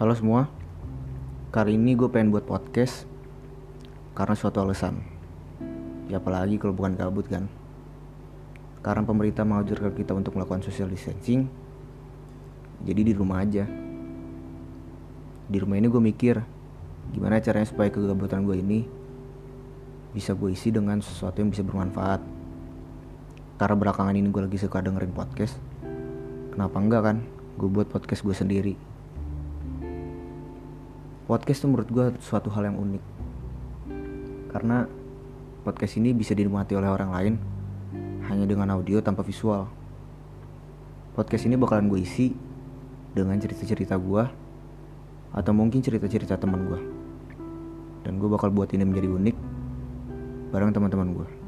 Halo semua, kali ini gue pengen buat podcast karena suatu alasan. Ya apalagi kalau bukan kabut kan. Karena pemerintah mengajarkan kita untuk melakukan social distancing, jadi di rumah aja. Di rumah ini gue mikir, gimana caranya supaya kegabutan gue ini bisa gue isi dengan sesuatu yang bisa bermanfaat. Karena belakangan ini gue lagi suka dengerin podcast, kenapa enggak kan? Gue buat podcast gue sendiri. Podcast tuh menurut gue suatu hal yang unik. Karena podcast ini bisa dinikmati oleh orang lain Hanya dengan audio tanpa visual. Podcast ini bakalan gue isi Dengan cerita-cerita gue Atau mungkin cerita-cerita teman gue Dan gue bakal buat ini menjadi unik Bareng teman-teman gue